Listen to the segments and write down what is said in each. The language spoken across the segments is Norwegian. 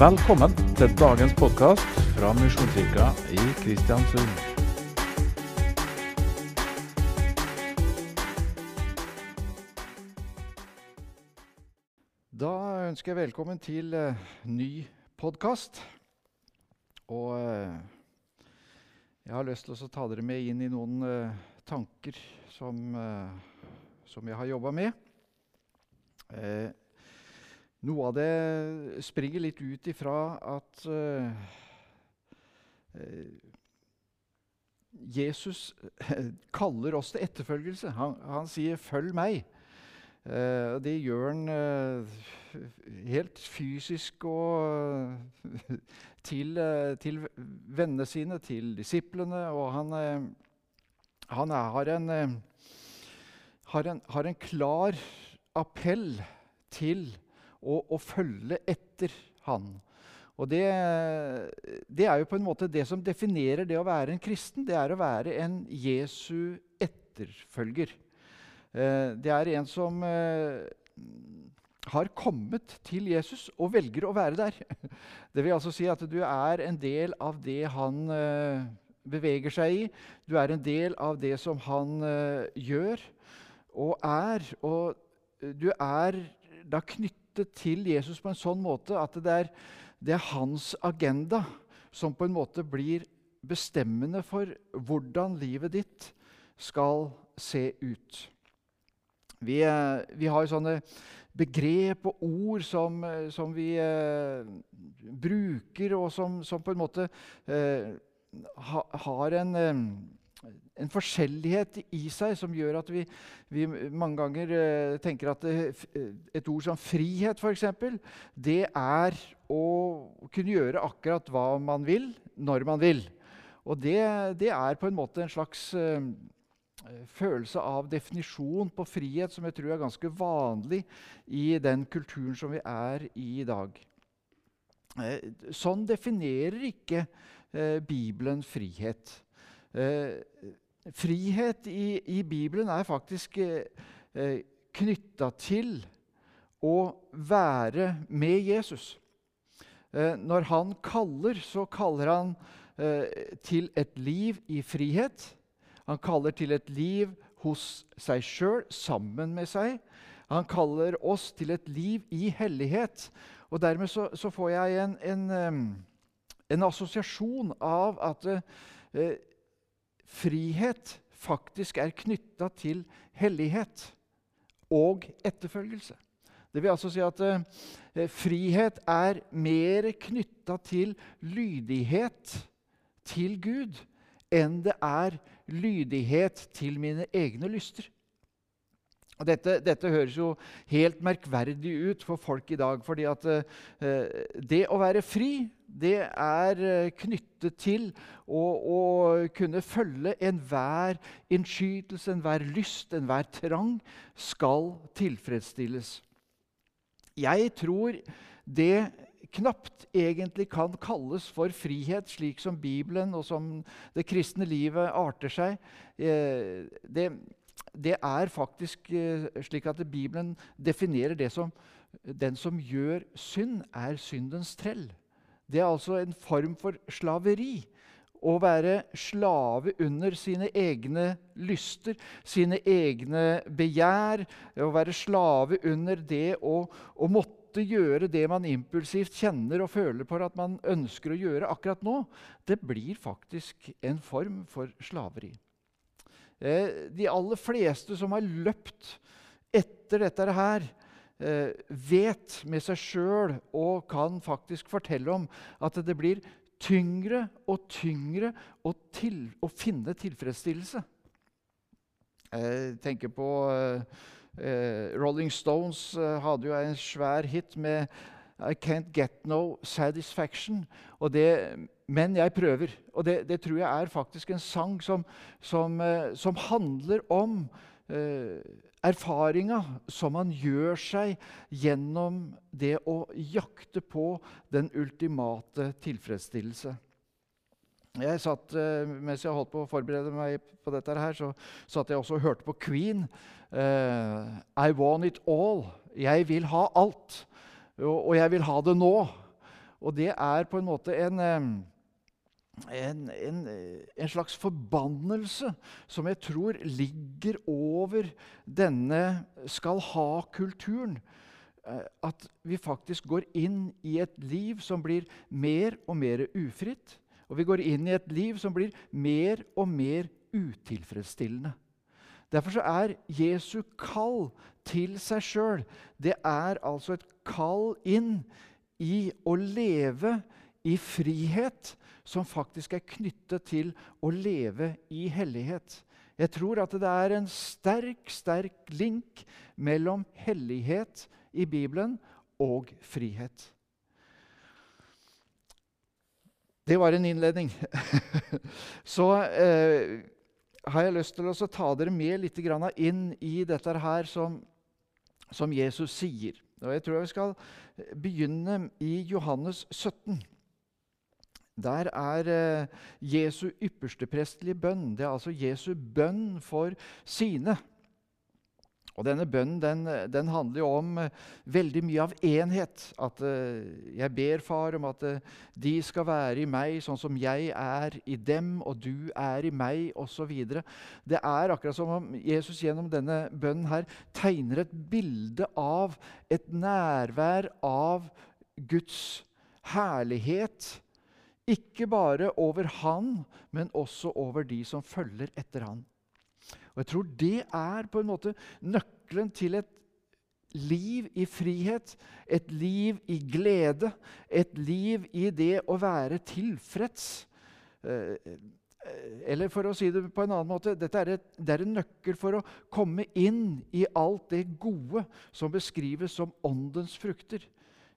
Velkommen til dagens podkast fra Misjonskirka i Kristiansund. Da ønsker jeg velkommen til uh, ny podkast. Og uh, jeg har lyst til å ta dere med inn i noen uh, tanker som, som jeg har jobba med. Eh, noe av det springer litt ut ifra at eh, eh, Jesus kaller oss til etterfølgelse. Han, han sier 'følg meg'. Uh, det gjør han uh, helt fysisk og til, eh, til vennene sine, til disiplene. Og han, eh, han er, har, en, eh, har, en, har en klar appell til å, å følge etter han. Og det, det er jo på en måte det som definerer det å være en kristen. Det er å være en Jesu etterfølger. Eh, Det er en som eh, har kommet til Jesus og velger å være der. Det vil altså si at du er en del av det han eh, beveger seg i. Du er en del av det som han gjør og er. Og du er da knyttet til Jesus på en sånn måte at det er, det er hans agenda som på en måte blir bestemmende for hvordan livet ditt skal se ut. Vi, eh, vi har sånne begrep og ord som, eh, som vi eh, bruker, og som, som, på en måte eh, ha, har en, eh, en, forskjellighet i seg som gjør at vi, vi mange ganger eh, tenker at et ord som frihet, f.eks., det er å kunne gjøre akkurat hva man vil, når man vil. Og det, det er på en måte en slags Eh, følelse av definisjon på frihet som jeg tror er ganske vanlig i den kulturen som vi er i i dag. Eh, sånn definerer ikke eh, Bibelen frihet. Frihet i, i Bibelen er faktisk knytta til å være med Jesus. Når han kaller, så kaller han til et liv i frihet. Han kaller til et liv hos seg sjøl, sammen med seg. Han kaller oss til et liv i hellighet. Og Dermed så, så får jeg en, en, en, assosiasjon av at eh, frihet faktisk er knytta til hellighet og etterfølgelse. Det vil altså si at eh, frihet er mer knytta til lydighet til Gud enn det er lydighet til mine egne lyster. Dette, dette, høres jo helt merkverdig ut for folk i dag. fordi at eh, det å være fri, det er eh, knyttet til å, å kunne følge enhver innskytelse, enhver lyst, enhver trang skal tilfredsstilles. Jeg tror det knapt egentlig kan kalles for frihet, slik som Bibelen og som det kristne livet arter seg. Eh, det, det er faktisk eh, slik at Bibelen definerer det som den som gjør synd, er syndens trell. Det er altså en form for slaveri. Å være slave under sine egne lyster, sine egne begjær. Å være slave under det å, å måtte gjøre det man impulsivt kjenner og føler på at man ønsker å gjøre akkurat nå, det blir faktisk en form for slaveri. Eh, de aller fleste som har løpt etter dette her, eh, vet med seg sjøl og kan faktisk fortelle om at det blir tyngre og tyngre å, til, å finne tilfredsstillelse. Jeg tenker på eh, Eh, Rolling Stones eh, hadde jo en svær hit med I Can't Get No Satisfaction. Det, men jeg prøver. Og det, det, tror jeg er faktisk en sang som, som, eh, som handler om eh, erfaringa som man gjør seg gjennom det å jakte på den ultimate tilfredsstillelse. Jeg satt, Mens jeg holdt på å forberede meg på dette, her, så satt jeg også og hørte på Queen. Uh, I want it all. Jeg vil ha alt. Og, og jeg vil ha det nå. Og det er på en måte en, en, en, en slags forbannelse som jeg tror ligger over denne skal ha-kulturen. Eh, at vi faktisk går inn i et liv som blir mer og mer ufritt. Og vi går inn i et liv som blir mer og mer utilfredsstillende. Derfor er Jesu kall til seg sjøl det er altså et kall inn i å leve i frihet som faktisk er knyttet til å leve i hellighet. Jeg tror at det er en sterk, sterk link mellom hellighet i Bibelen og frihet. Det var en innledning. Så eh, har jeg lyst til å ta dere med litt inn i dette her som, som Jesus sier. Og Jeg tror vi skal begynne i Johannes 17. Der er eh, Jesu yppersteprestelige bønn. Det er altså Jesu bønn for sine. Og Denne bønnen den, den handler jo om uh, veldig mye av enhet. At eh, jeg ber Far om at eh, de skal være i meg sånn som jeg er i dem, og du er i meg, osv. Det er akkurat som om Jesus gjennom denne bønnen her tegner et bilde av et nærvær av Guds herlighet. Ikke bare over han, men også over de som følger etter han. Og Jeg tror det er på en måte nøkkelen til et liv i frihet, et liv i glede, et liv i det å være tilfreds. Eh, eller for å si det på en annen måte dette er et, det er en nøkkel for å komme inn i alt det gode som beskrives som åndens frukter.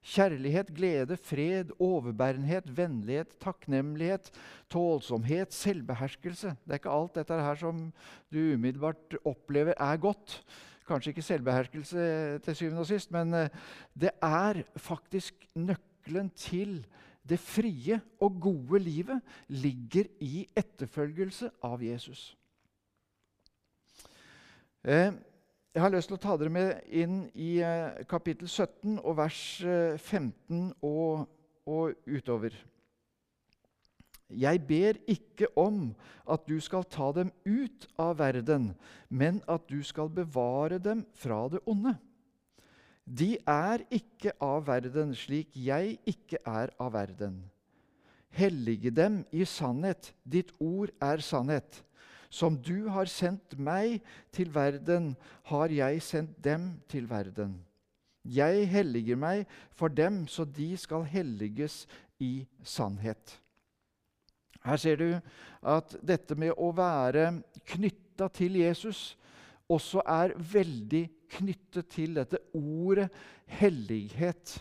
Kjærlighet, glede, fred, overbærenhet, vennlighet, takknemlighet, tålsomhet, selvbeherskelse. Det er ikke alt dette her som du umiddelbart opplever er godt. Kanskje ikke selvbeherskelse til syvende og sist, men eh, det er faktisk nøkkelen til det frie og gode livet ligger i etterfølgelse av Jesus. Eh, jeg har lyst til å ta dere med inn i eh, kapittel 17 og vers 15 eh, og, og utover. Jeg ber ikke om at du skal ta dem ut av verden, men at du skal bevare dem fra det onde. De er ikke av verden, slik jeg ikke er av verden. Hellige dem i sannhet. Ditt ord er sannhet. Som du har sendt meg til verden, har jeg sendt dem til verden. Jeg helliger meg for dem, så de skal helliges i sannhet. Her ser du at dette med å være knytta til Jesus også er veldig knyttet til dette ordet hellighet.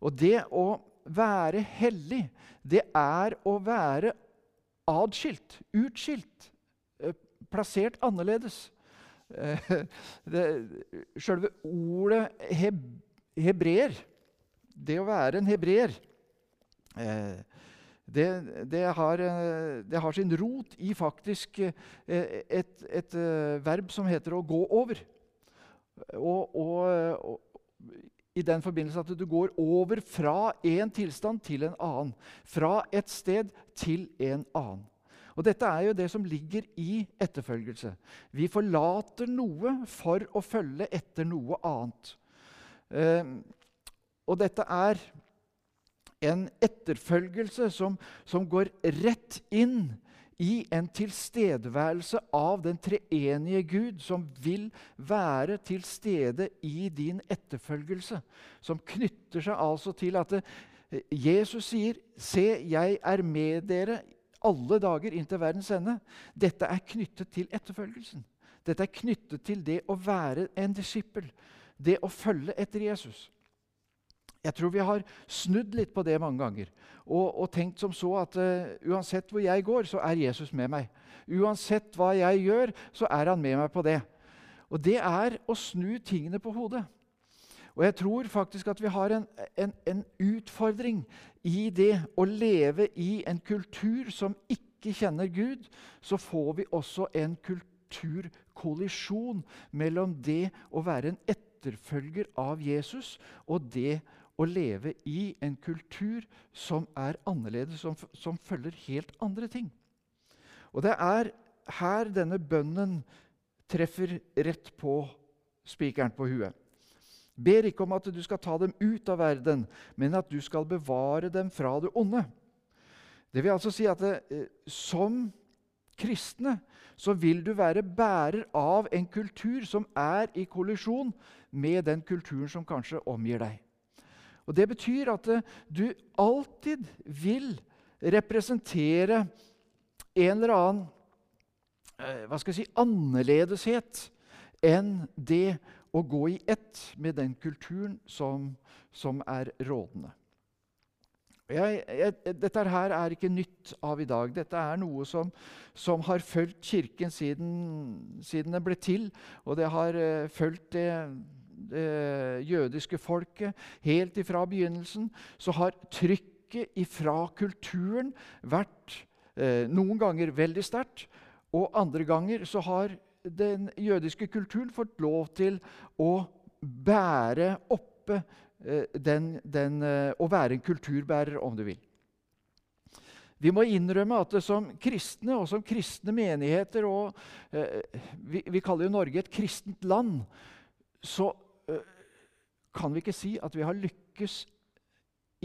Og det å være hellig, det er å være adskilt, utskilt plassert annerledes. Eh, Selve ordet heb, hebreer, det å være en hebreer eh, det, det, har, eh, det, har, sin rot i faktisk et, et, verb som heter å gå over. Og, og, og, i den forbindelse at du går over fra en tilstand til en annen. Fra et sted til en annen. Og Dette er jo det som ligger i etterfølgelse. Vi forlater noe for å følge etter noe annet. Eh, og dette er en etterfølgelse som, som, går rett inn i en tilstedeværelse av den treenige Gud, som vil være til stede i din etterfølgelse. Som knytter seg altså til at det, eh, Jesus sier, 'Se, jeg er med dere alle dager inntil verdens ende. Dette er knyttet til etterfølgelsen. Dette er knyttet til det å være en disippel, det å følge etter Jesus. Jeg tror vi har snudd litt på det mange ganger og, og tenkt som så at uh, uansett hvor jeg går, så er Jesus med meg. Uansett hva jeg gjør, så er han med meg på det. Og det er å snu tingene på hodet. Og jeg tror faktisk at vi har en, en, en, utfordring i det å leve i en kultur som ikke kjenner Gud. Så får vi også en kulturkollisjon mellom det å være en etterfølger av Jesus og det å leve i en kultur som er annerledes, som, som følger helt andre ting. Og det er her denne bønnen treffer rett på spikeren på huet. Ber ikke om at du skal ta dem ut av verden, men at du skal bevare dem fra det onde. Det vil altså si at det, eh, som kristne så vil du være bærer av en kultur som er i kollisjon med den kulturen som kanskje omgir deg. Og Det betyr at eh, du alltid vil representere en eller annen eh, hva skal jeg si, annerledeshet enn det å gå i ett med den kulturen som, som er rådende. Jeg, jeg, dette her er ikke nytt av i dag. Dette er noe som, som har fulgt Kirken siden, siden, den ble til. Og det har uh, fulgt det, det, jødiske folket helt ifra begynnelsen. Så har trykket ifra kulturen vært eh, noen ganger veldig sterkt, og andre ganger så har den jødiske kulturen fått lov til å bære oppe eh, den, den, eh, Å være en kulturbærer, om du vil. Vi må innrømme at det som kristne og som kristne menigheter og eh, vi, vi, kaller jo Norge et kristent land. Så kan vi ikke si at vi har lykkes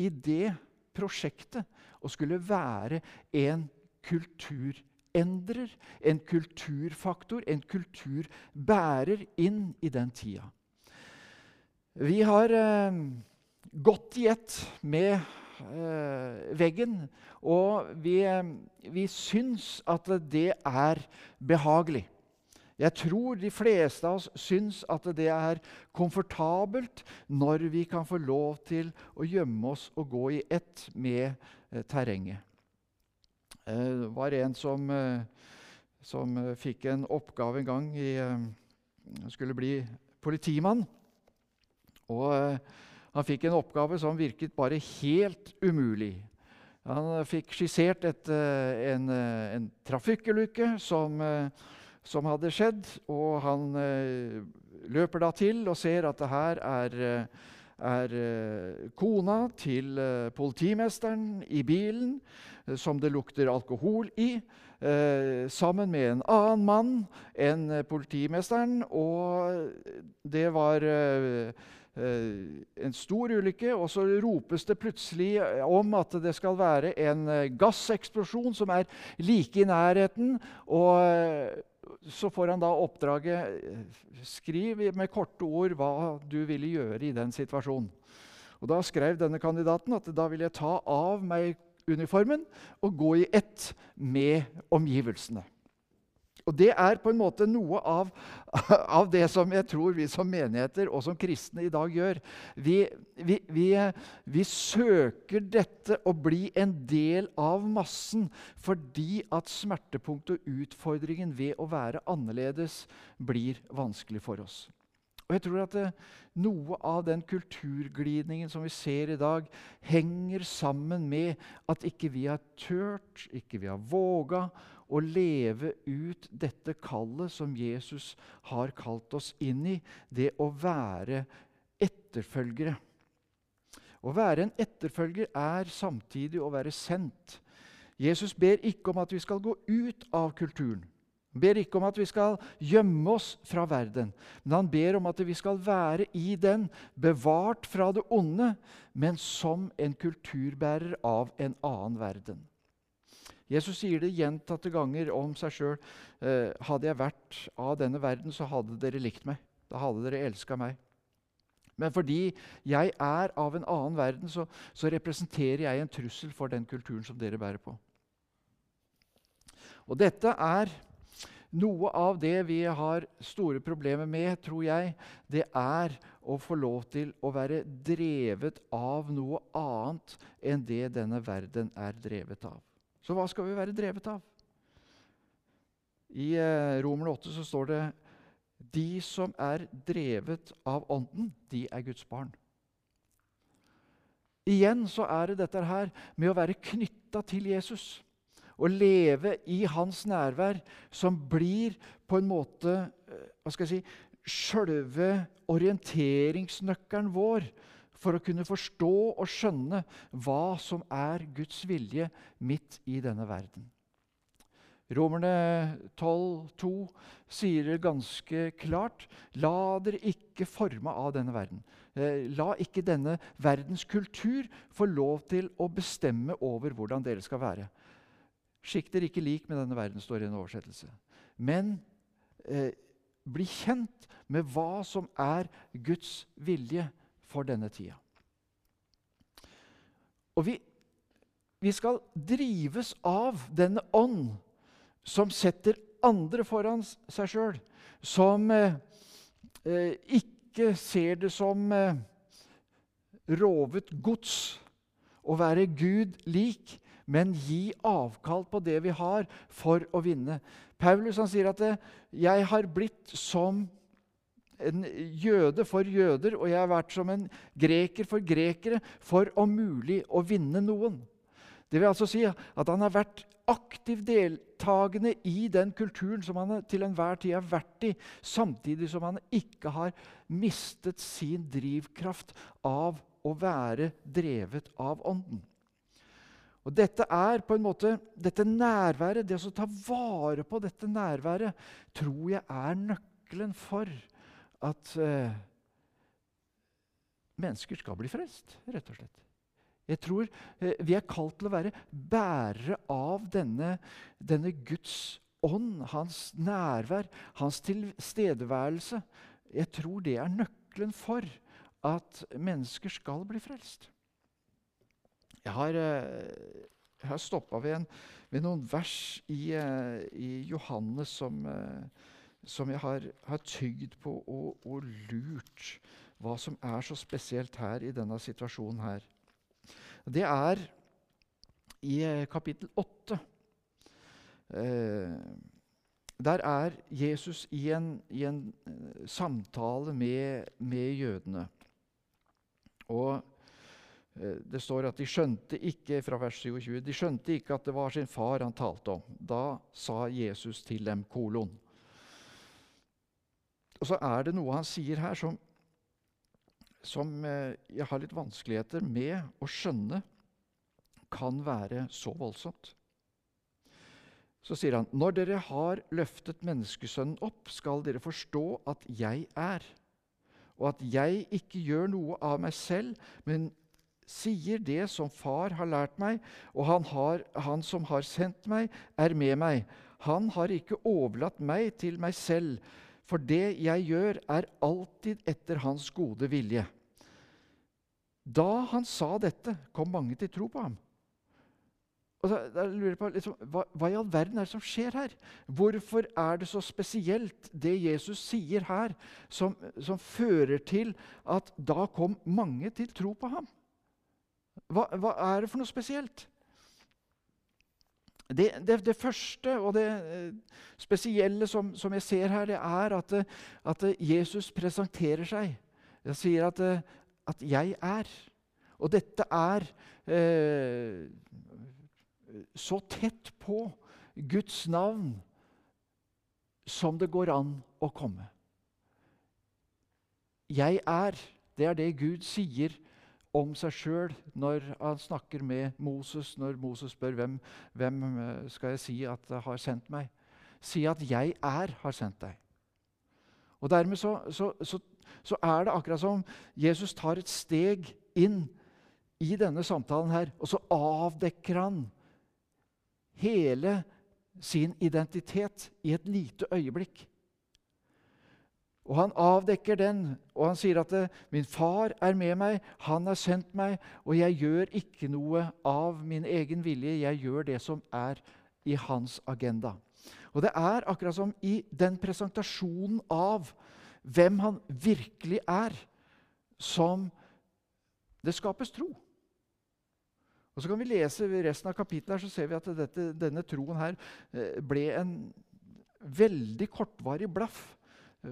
i det prosjektet å skulle være en kulturbærer endrer, en kulturfaktor, en kulturbærer inn i den tida. Vi har eh, gått i ett med eh, veggen, og vi, eh, vi syns at det er behagelig. Jeg tror de fleste av oss syns at det er komfortabelt når vi kan få lov til å gjemme oss og gå i ett med eh, terrenget. Eh, det var en som, eh, som eh, fikk en oppgave en gang i skulle bli politimann. Og han fikk en oppgave som virket bare helt umulig. Han fikk skissert et, en, en trafikkulykke som, som, hadde skjedd. Og han løper da til og ser at det her er, er kona til politimesteren i bilen som det lukter alkohol i, eh, sammen med en annen mann enn politimesteren. Og det var eh, en stor ulykke, og så ropes det plutselig om at det skal være en gasseksplosjon som er like i nærheten. og så får han da oppdraget Skriv med korte ord hva du ville gjøre i den situasjonen. Og Da skrev denne kandidaten at da vil jeg ta av meg uniformen og gå i ett med omgivelsene. Og Det er på en måte noe av, av, det som jeg tror vi som menigheter og som kristne i dag gjør. Vi, vi, vi, vi, søker dette å bli en del av massen fordi at smertepunktet og utfordringen ved å være annerledes blir vanskelig for oss. Og jeg tror at det, Noe av den kulturglidningen som vi ser i dag, henger sammen med at ikke vi har turt, ikke vi har våga å leve ut dette kallet som Jesus har kalt oss inn i, det å være etterfølgere. Å være en etterfølger er samtidig å være sendt. Jesus ber ikke om at vi skal gå ut av kulturen. Han ber ikke om at vi skal gjemme oss fra verden, men han ber om at vi skal være i den, bevart fra det onde, men som en kulturbærer av en annen verden. Jesus sier det gjentatte ganger om seg sjøl. Eh, hadde jeg vært av denne verden, så hadde dere likt meg. Da hadde dere elska meg. Men fordi jeg er av en annen verden, så, så representerer jeg en trussel for den kulturen som dere bærer på. Og dette er noe av det vi har store problemer med, tror jeg, det er å få lov til å være drevet av noe annet enn det denne verden er drevet av. Så hva skal vi være drevet av? I eh, Romerne 8 så står det de som er drevet av Ånden, de er Guds barn. Igjen så er det dette her med å være knytta til Jesus å leve i hans nærvær, som blir på en måte eh, hva skal jeg si, sjølve orienteringsnøkkelen vår for å kunne forstå og skjønne hva som er Guds vilje midt i denne verden. Romerne 12,2 sier det ganske klart.: La dere ikke forme av denne verden. Eh, la ikke denne verdens kultur få lov til å bestemme over hvordan dere skal være. Skikk dere ikke lik med denne verden, står i en oversettelse. Men eh, bli kjent med hva som er Guds vilje for denne tida. Og vi, vi skal drives av denne ånd som setter andre foran seg sjøl. Som eh, eh, ikke ser det som eh, rovet gods å være Gud lik, men gi avkall på det vi har, for å vinne. Paulus han sier at eh, 'jeg har blitt som en jøde for jøder, og jeg har vært som en greker for grekere, for om mulig å vinne noen'. Det vil altså si at han har vært aktiv deltakende i den kulturen som han til enhver tid har vært i, samtidig som han ikke har mistet sin drivkraft av å være drevet av Ånden. Og Dette er på en måte, dette nærværet, det å ta vare på dette nærværet, tror jeg er nøkkelen for at eh, mennesker skal bli frelst, rett og slett. Jeg tror eh, vi er kalt til å være bærere av denne, denne Guds ånd, hans nærvær, hans tilstedeværelse. Jeg tror det er nøkkelen for at mennesker skal bli frelst. Jeg har, eh, jeg har stoppa ved, ved, noen vers i, eh, i Johannes som, som, jeg har, har tygd på og, og lurt hva som er så spesielt her i denne situasjonen her. Det er i eh, kapittel 8. Eh, der er Jesus i en, i en eh, samtale med, med, jødene. Og det står at de skjønte ikke fra vers 27, de skjønte ikke at det var sin far han talte om. Da sa Jesus til dem kolon. Og så er det noe han sier her som som eh, jeg har litt vanskeligheter med å skjønne kan være så voldsomt. Så sier han, 'Når dere har løftet menneskesønnen opp, skal dere forstå at jeg er,' 'og at jeg ikke gjør noe av meg selv, men sier det som Far har lært meg,' 'og han, har, han som har sendt meg, er med meg.' 'Han har ikke overlatt meg til meg selv.' For det jeg gjør, er alltid etter hans gode vilje. Da han sa dette, kom mange til tro på ham. Og da, da lurer jeg på, liksom, hva, hva, i all verden er det som skjer her? Hvorfor er det så spesielt, det Jesus sier her, som, som fører til at da kom mange til tro på ham? Hva, hva er det for noe spesielt? Det, det, det, første og det eh, spesielle som, som, jeg ser her, det er at, at Jesus presenterer seg. Han sier at, at 'jeg er'. Og dette er eh, så tett på Guds navn som det går an å komme. 'Jeg er', det er det Gud sier om seg sjøl når han snakker med Moses, når Moses spør hvem, hvem eh, skal jeg si at har sendt meg. Si at 'jeg er har sendt deg'. Og Dermed så, så, så, så er det akkurat som Jesus tar et steg inn i denne samtalen her, og så avdekker han hele sin identitet i et lite øyeblikk. Og han avdekker den, og han sier at 'min far er med meg, han har sendt meg', 'og jeg gjør ikke noe av min egen vilje, jeg gjør det som er i hans agenda'. Og Det er akkurat som i den presentasjonen av hvem han virkelig er, som det skapes tro. Og Så kan vi lese resten av kapittelet, så ser vi at dette, denne troen her eh, ble en veldig kortvarig blaff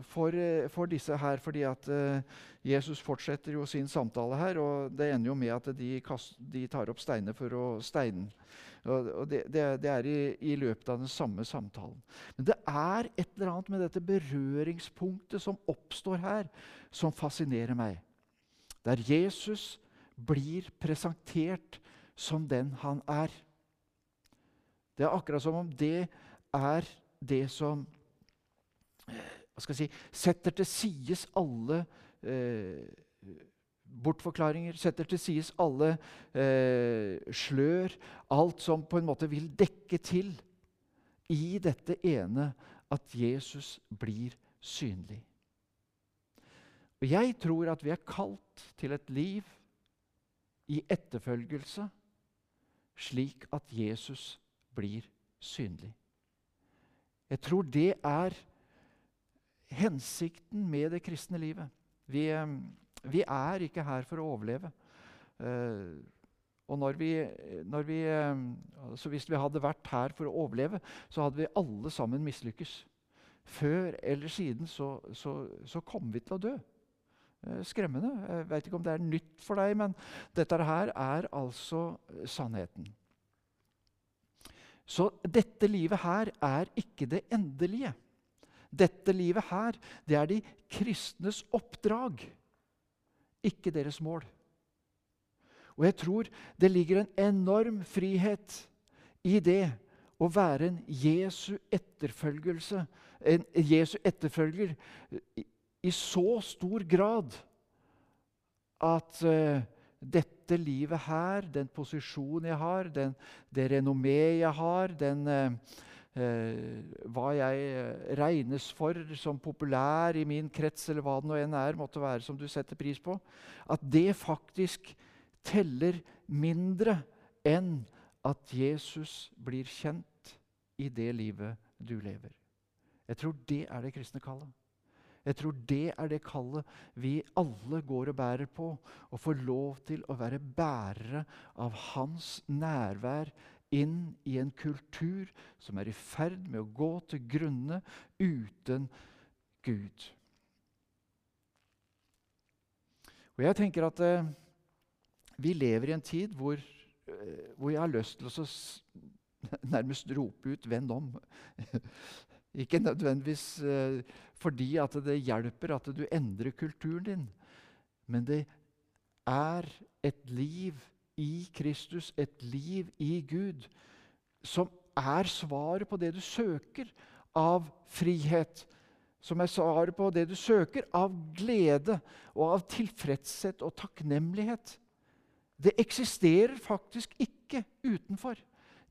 for, eh, for, disse her. fordi at uh, Jesus fortsetter jo sin samtale her, og det ender jo med at de, kast, de tar opp steiner for å steine. Og, det, det, det, er i, i, løpet av den samme samtalen. Men det er et eller annet med dette berøringspunktet som oppstår her, som fascinerer meg. Der Jesus blir presentert som den han er. Det er akkurat som om det er det som hva skal jeg si, setter til sides alle eh, bortforklaringer, setter til sides alle eh, slør, alt som på en måte vil dekke til i dette ene at Jesus blir synlig. Og Jeg tror at vi er kalt til et liv i etterfølgelse, slik at Jesus blir synlig. Jeg tror det er hensikten med det kristne livet. Vi, eh, vi er ikke her for å overleve. Uh, og når vi, når vi, altså Hvis vi hadde vært her for å overleve, så hadde vi alle sammen mislykkes. Før eller siden så, så, så kommer vi til å dø. Skremmende. Jeg vet ikke om det er nytt for deg, men dette her er altså sannheten. Så dette livet her er ikke det endelige. Dette livet her, det er de kristnes oppdrag, ikke deres mål. Og jeg tror det ligger en enorm frihet i det å være en Jesu etterfølgelse, en Jesu etterfølger i, så stor grad at uh, dette livet her, den posisjonen jeg har, den, det renommé jeg har, den uh, hva jeg eh, regnes for som populær i min krets, eller hva det nå enn er, måtte være som du setter pris på, at det faktisk teller mindre enn at Jesus blir kjent i det livet du lever. Jeg tror det er det kristne kallet. Jeg tror det er det kallet vi alle går og bærer på. Å få lov til å være bærere av Hans nærvær inn i en kultur som er i ferd med å gå til grunne uten Gud. Og jeg tenker at eh, vi lever i en tid hvor, eh, hvor jeg har lyst til å nærmest rope ut 'venn om'. Ikke nødvendigvis eh, fordi at det hjelper at du endrer kulturen din, men det er et liv i Kristus, et liv i Gud, som er svaret på det du søker av frihet. Som er svaret på det du søker av glede og av tilfredshet og takknemlighet. Det eksisterer faktisk ikke utenfor.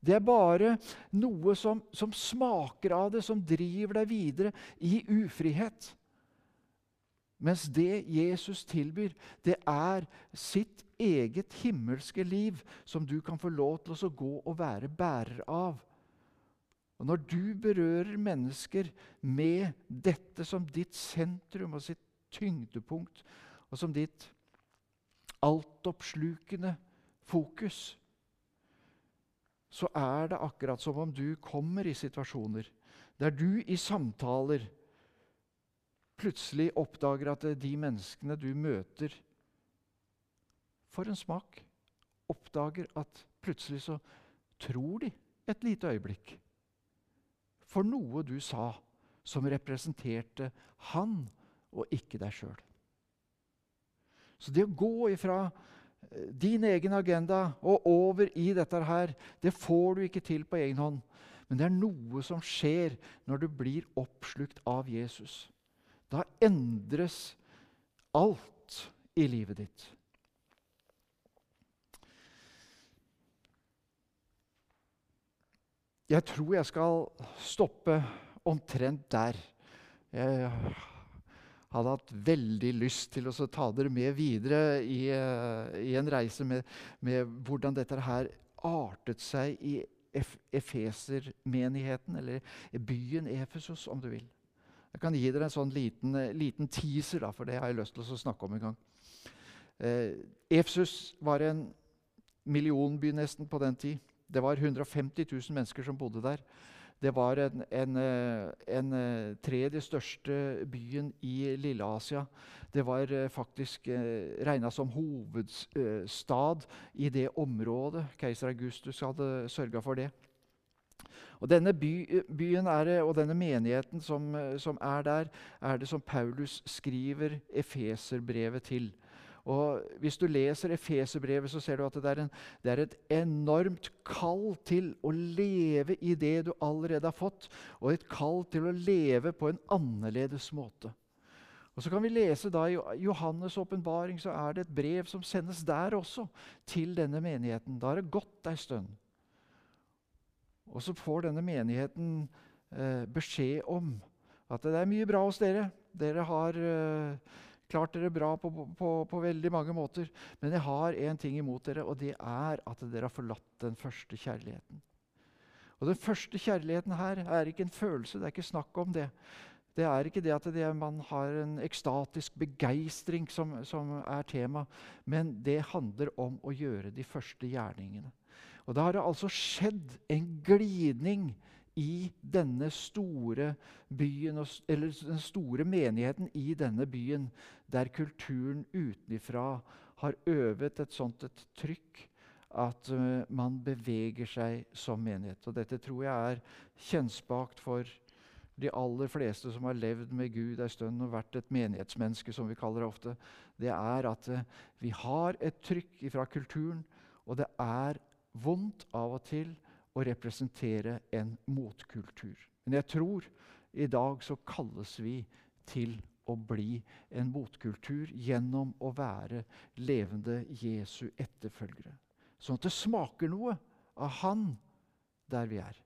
Det er bare noe som, som smaker av det, som driver deg videre i ufrihet. Mens det Jesus tilbyr, det er sitt eget himmelske liv som du kan få lov til å gå og være bærer av. Og Når du berører mennesker med dette som ditt sentrum og sitt tyngdepunkt, og som ditt altoppslukende fokus, så er det akkurat som om du kommer i situasjoner der du i samtaler plutselig oppdager at de menneskene du møter, for en smak, oppdager at plutselig så tror de et lite øyeblikk for noe du sa som representerte han og ikke deg sjøl. Så det å gå ifra eh, din egen agenda og over i dette her, det får du ikke til på egen hånd. Men det er noe som skjer når du blir oppslukt av Jesus. Da endres alt i livet ditt. Jeg tror jeg skal stoppe omtrent der. Jeg hadde hatt veldig lyst til å ta dere med videre i, eh, i en reise med, med, hvordan dette her artet seg i Efesermenigheten, eller byen Efesos, om du vil. Jeg kan gi dere en sånn liten, eh, liten teaser, da, for det har jeg lyst til å snakke om en gang. Eh, Efesus var en millionby nesten på den tid. Det var 150 000 mennesker som bodde der. Det var en, en, eh, en eh, tredje største byen i Lille-Asia. Det var faktisk eh, regna som hovedstad i det området. Keiser Augustus hadde sørga for det. Og Denne by, byen er, og denne menigheten som, som, er der, er det som Paulus skriver Efeserbrevet til. Og Hvis du leser Efeserbrevet, så ser du at det er, en, det er, et enormt kall til å leve i det du allerede har fått, og et kall til å leve på en annerledes måte. Og Så kan vi lese da i Johannes' åpenbaring, så er det et brev som sendes der også, til denne menigheten. Da har det gått ei stund. Og så får denne menigheten eh, beskjed om at det er mye bra hos dere. Dere har eh, klart dere bra på, på, på, veldig mange måter. Men jeg har én ting imot dere, og det er at dere har forlatt den første kjærligheten. Og Den første kjærligheten her er ikke en følelse, det er ikke snakk om det. Det er ikke det at det, man har en ekstatisk begeistring som, som, er tema, men det handler om å gjøre de første gjerningene. Og Da har det altså skjedd en glidning i denne store byen, eller den store menigheten i denne byen, der kulturen utenfra har øvet et sånt et trykk at man beveger seg som menighet. Og Dette tror jeg er kjennspakt for de aller fleste som har levd med Gud ei stund og vært et menighetsmenneske, som vi kaller det ofte, det er at vi har et trykk fra kulturen, og det er vondt av og til å representere en motkultur. Men jeg tror i dag så kalles vi til å bli en motkultur gjennom å være levende Jesu etterfølgere. Sånn at det smaker noe av Han der vi er.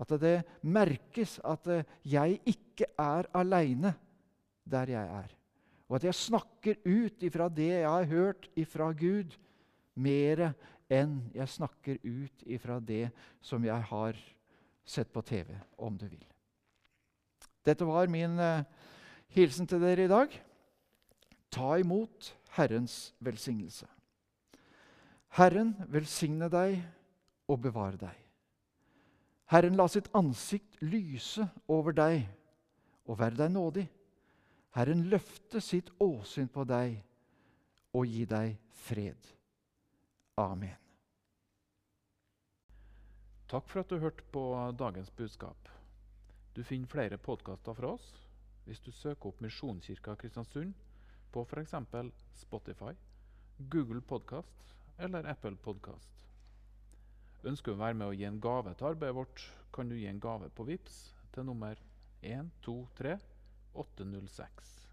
At det merkes at eh, jeg ikke er aleine der jeg er. Og at jeg snakker ut ifra det jeg har hørt ifra Gud, mer enn jeg snakker ut ifra det som jeg har sett på TV, om du vil. Dette var min uh, hilsen til dere i dag. Ta imot Herrens velsignelse. Herren velsigne deg og bevare deg. Herren la sitt ansikt lyse over deg og være deg nådig. Herren løfte sitt åsyn på deg og gi deg fred. Amen. Takk for at du hørte på dagens budskap. Du finner flere podkaster fra oss hvis du søker opp Misjonskirka Kristiansund på f.eks. Spotify, Google Podkast eller Apple Podkast. Ønsker du å være med og gi en gave til arbeidet vårt, kan du gi en gave på VIPS til nummer 123 806.